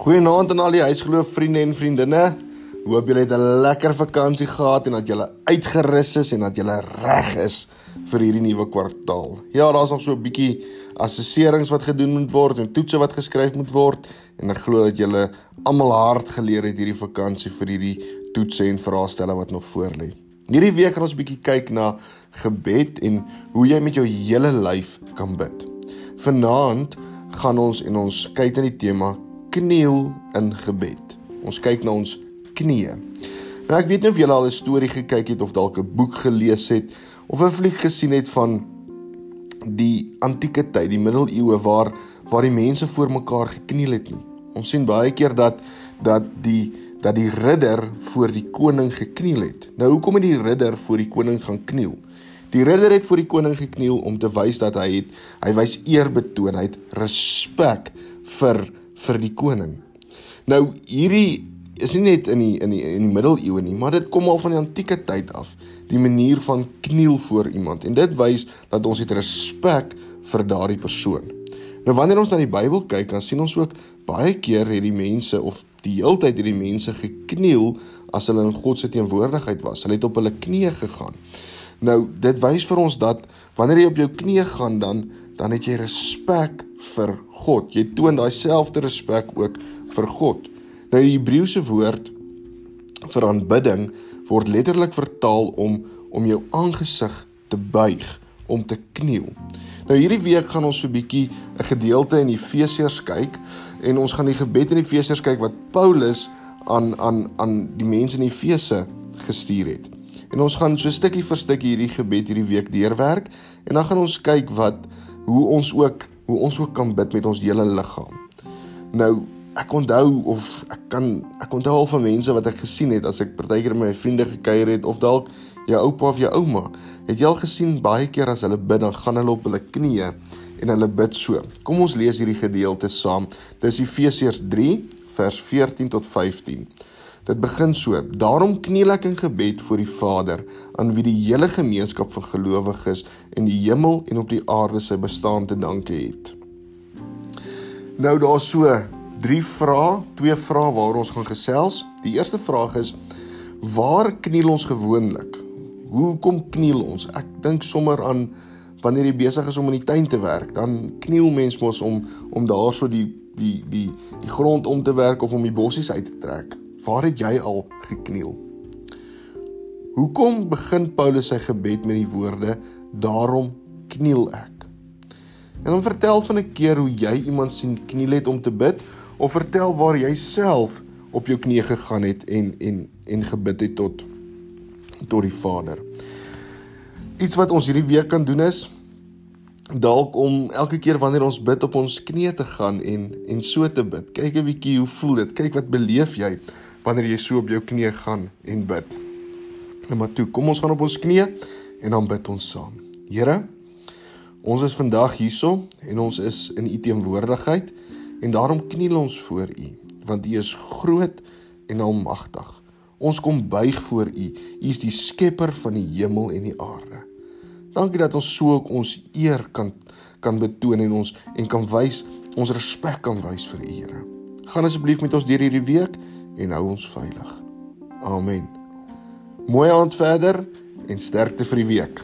Goeienaand aan al die huisgeloof vriende en vriendinne. Hoop julle het 'n lekker vakansie gehad en dat julle uitgerus is en dat julle reg is vir hierdie nuwe kwartaal. Ja, daar's nog so 'n bietjie assesserings wat gedoen moet word en toetse wat geskryf moet word en ek glo dat julle almal hard geleer het hierdie vakansie vir hierdie toetse en vraestelle wat nog voorlê. Hierdie week gaan ons 'n bietjie kyk na gebed en hoe jy met jou hele lyf kan bid. Vanaand gaan ons en ons kyk na die tema kniel in gebed. Ons kyk na ons knieë. Nou ek weet nie of julle al 'n storie gekyk het of dalk 'n boek gelees het of 'n fliek gesien het van die antieke tyd, die middeleeue waar waar die mense voor mekaar gekniel het nie. Ons sien baie keer dat dat die dat die ridder voor die koning gekniel het. Nou hoekom het die ridder voor die koning gaan kniel? Die ridder het voor die koning gekniel om te wys dat hy het hy wys eer betoon, hy het respek vir vir die koning. Nou hierdie is nie net in die in die in die middeleeue nie, maar dit kom al van die antieke tyd af, die manier van kniel voor iemand en dit wys dat ons het respek vir daardie persoon. Nou wanneer ons na die Bybel kyk, dan sien ons ook baie keer het die mense of die heeltyd het die mense gekniel as hulle in God se teenwoordigheid was. Hulle het op hulle knieë gegaan. Nou dit wys vir ons dat wanneer jy op jou knieë gaan dan dan het jy respek vir God. Jy toon daai selfde respek ook vir God. Nou die Hebreëse woord vir aanbidding word letterlik vertaal om om jou aangesig te buig, om te kniel. Nou hierdie week gaan ons so 'n bietjie 'n gedeelte in Efesiërs kyk en ons gaan die gebed in Efesiërs kyk wat Paulus aan aan aan die mense in Efese gestuur het. En ons gaan so stukkie vir stukkie hierdie gebed hierdie week deurwerk en dan gaan ons kyk wat hoe ons ook hoe ons ook kan bid met ons hele liggaam. Nou ek onthou of ek kan ek onthou al van mense wat ek gesien het as ek partykeer met my vriende gekuier het of dalk jou oupa of jou ouma, het jy al gesien baie keer as hulle bid dan gaan hulle op hulle knieë en hulle bid so. Kom ons lees hierdie gedeelte saam. Dis Efesiërs 3 vers 14 tot 15. Dit begin so: Daarom kniel ek in gebed voor die Vader, aan wie die hele gemeenskap van gelowiges in die hemel en op die aarde sy bestaan te danke het. Nou daar's so drie vrae, twee vrae waar ons gaan gesels. Die eerste vraag is: Waar kniel ons gewoonlik? Hoe kom kniel ons? Ek dink sommer aan wanneer jy besig is om in die tuin te werk, dan kniel mens mos om om daarso die die die die grond om te werk of om die bossies uit te trek. Waar het jy al gekniel? Hoekom begin Paulus sy gebed met die woorde daarom kniel ek? En dan vertel van 'n keer hoe jy iemand sien kniel het om te bid of vertel waar jy self op jou knieë gegaan het en en en gebid het tot tot die Vader. Iets wat ons hierdie week kan doen is dalk om elke keer wanneer ons bid op ons knieë te gaan en en so te bid. Kyk 'n bietjie hoe voel dit? Kyk wat beleef jy? Wanneer jy so op jou knieë gaan en bid. Nou maar toe, kom ons gaan op ons knieë en dan bid ons saam. Here, ons is vandag hierso en ons is in U teenwoordigheid en daarom kniel ons voor U want U is groot en almagtig. Ons kom buig voor U. U is die skepper van die hemel en die aarde. Dankie dat ons so ook ons eer kan kan betoon en ons en kan wys ons respek kan wys vir U Here. Gaan asseblief met ons deur hierdie week en hou ons veilig. Amen. Mooi aand verder en sterkte vir die week.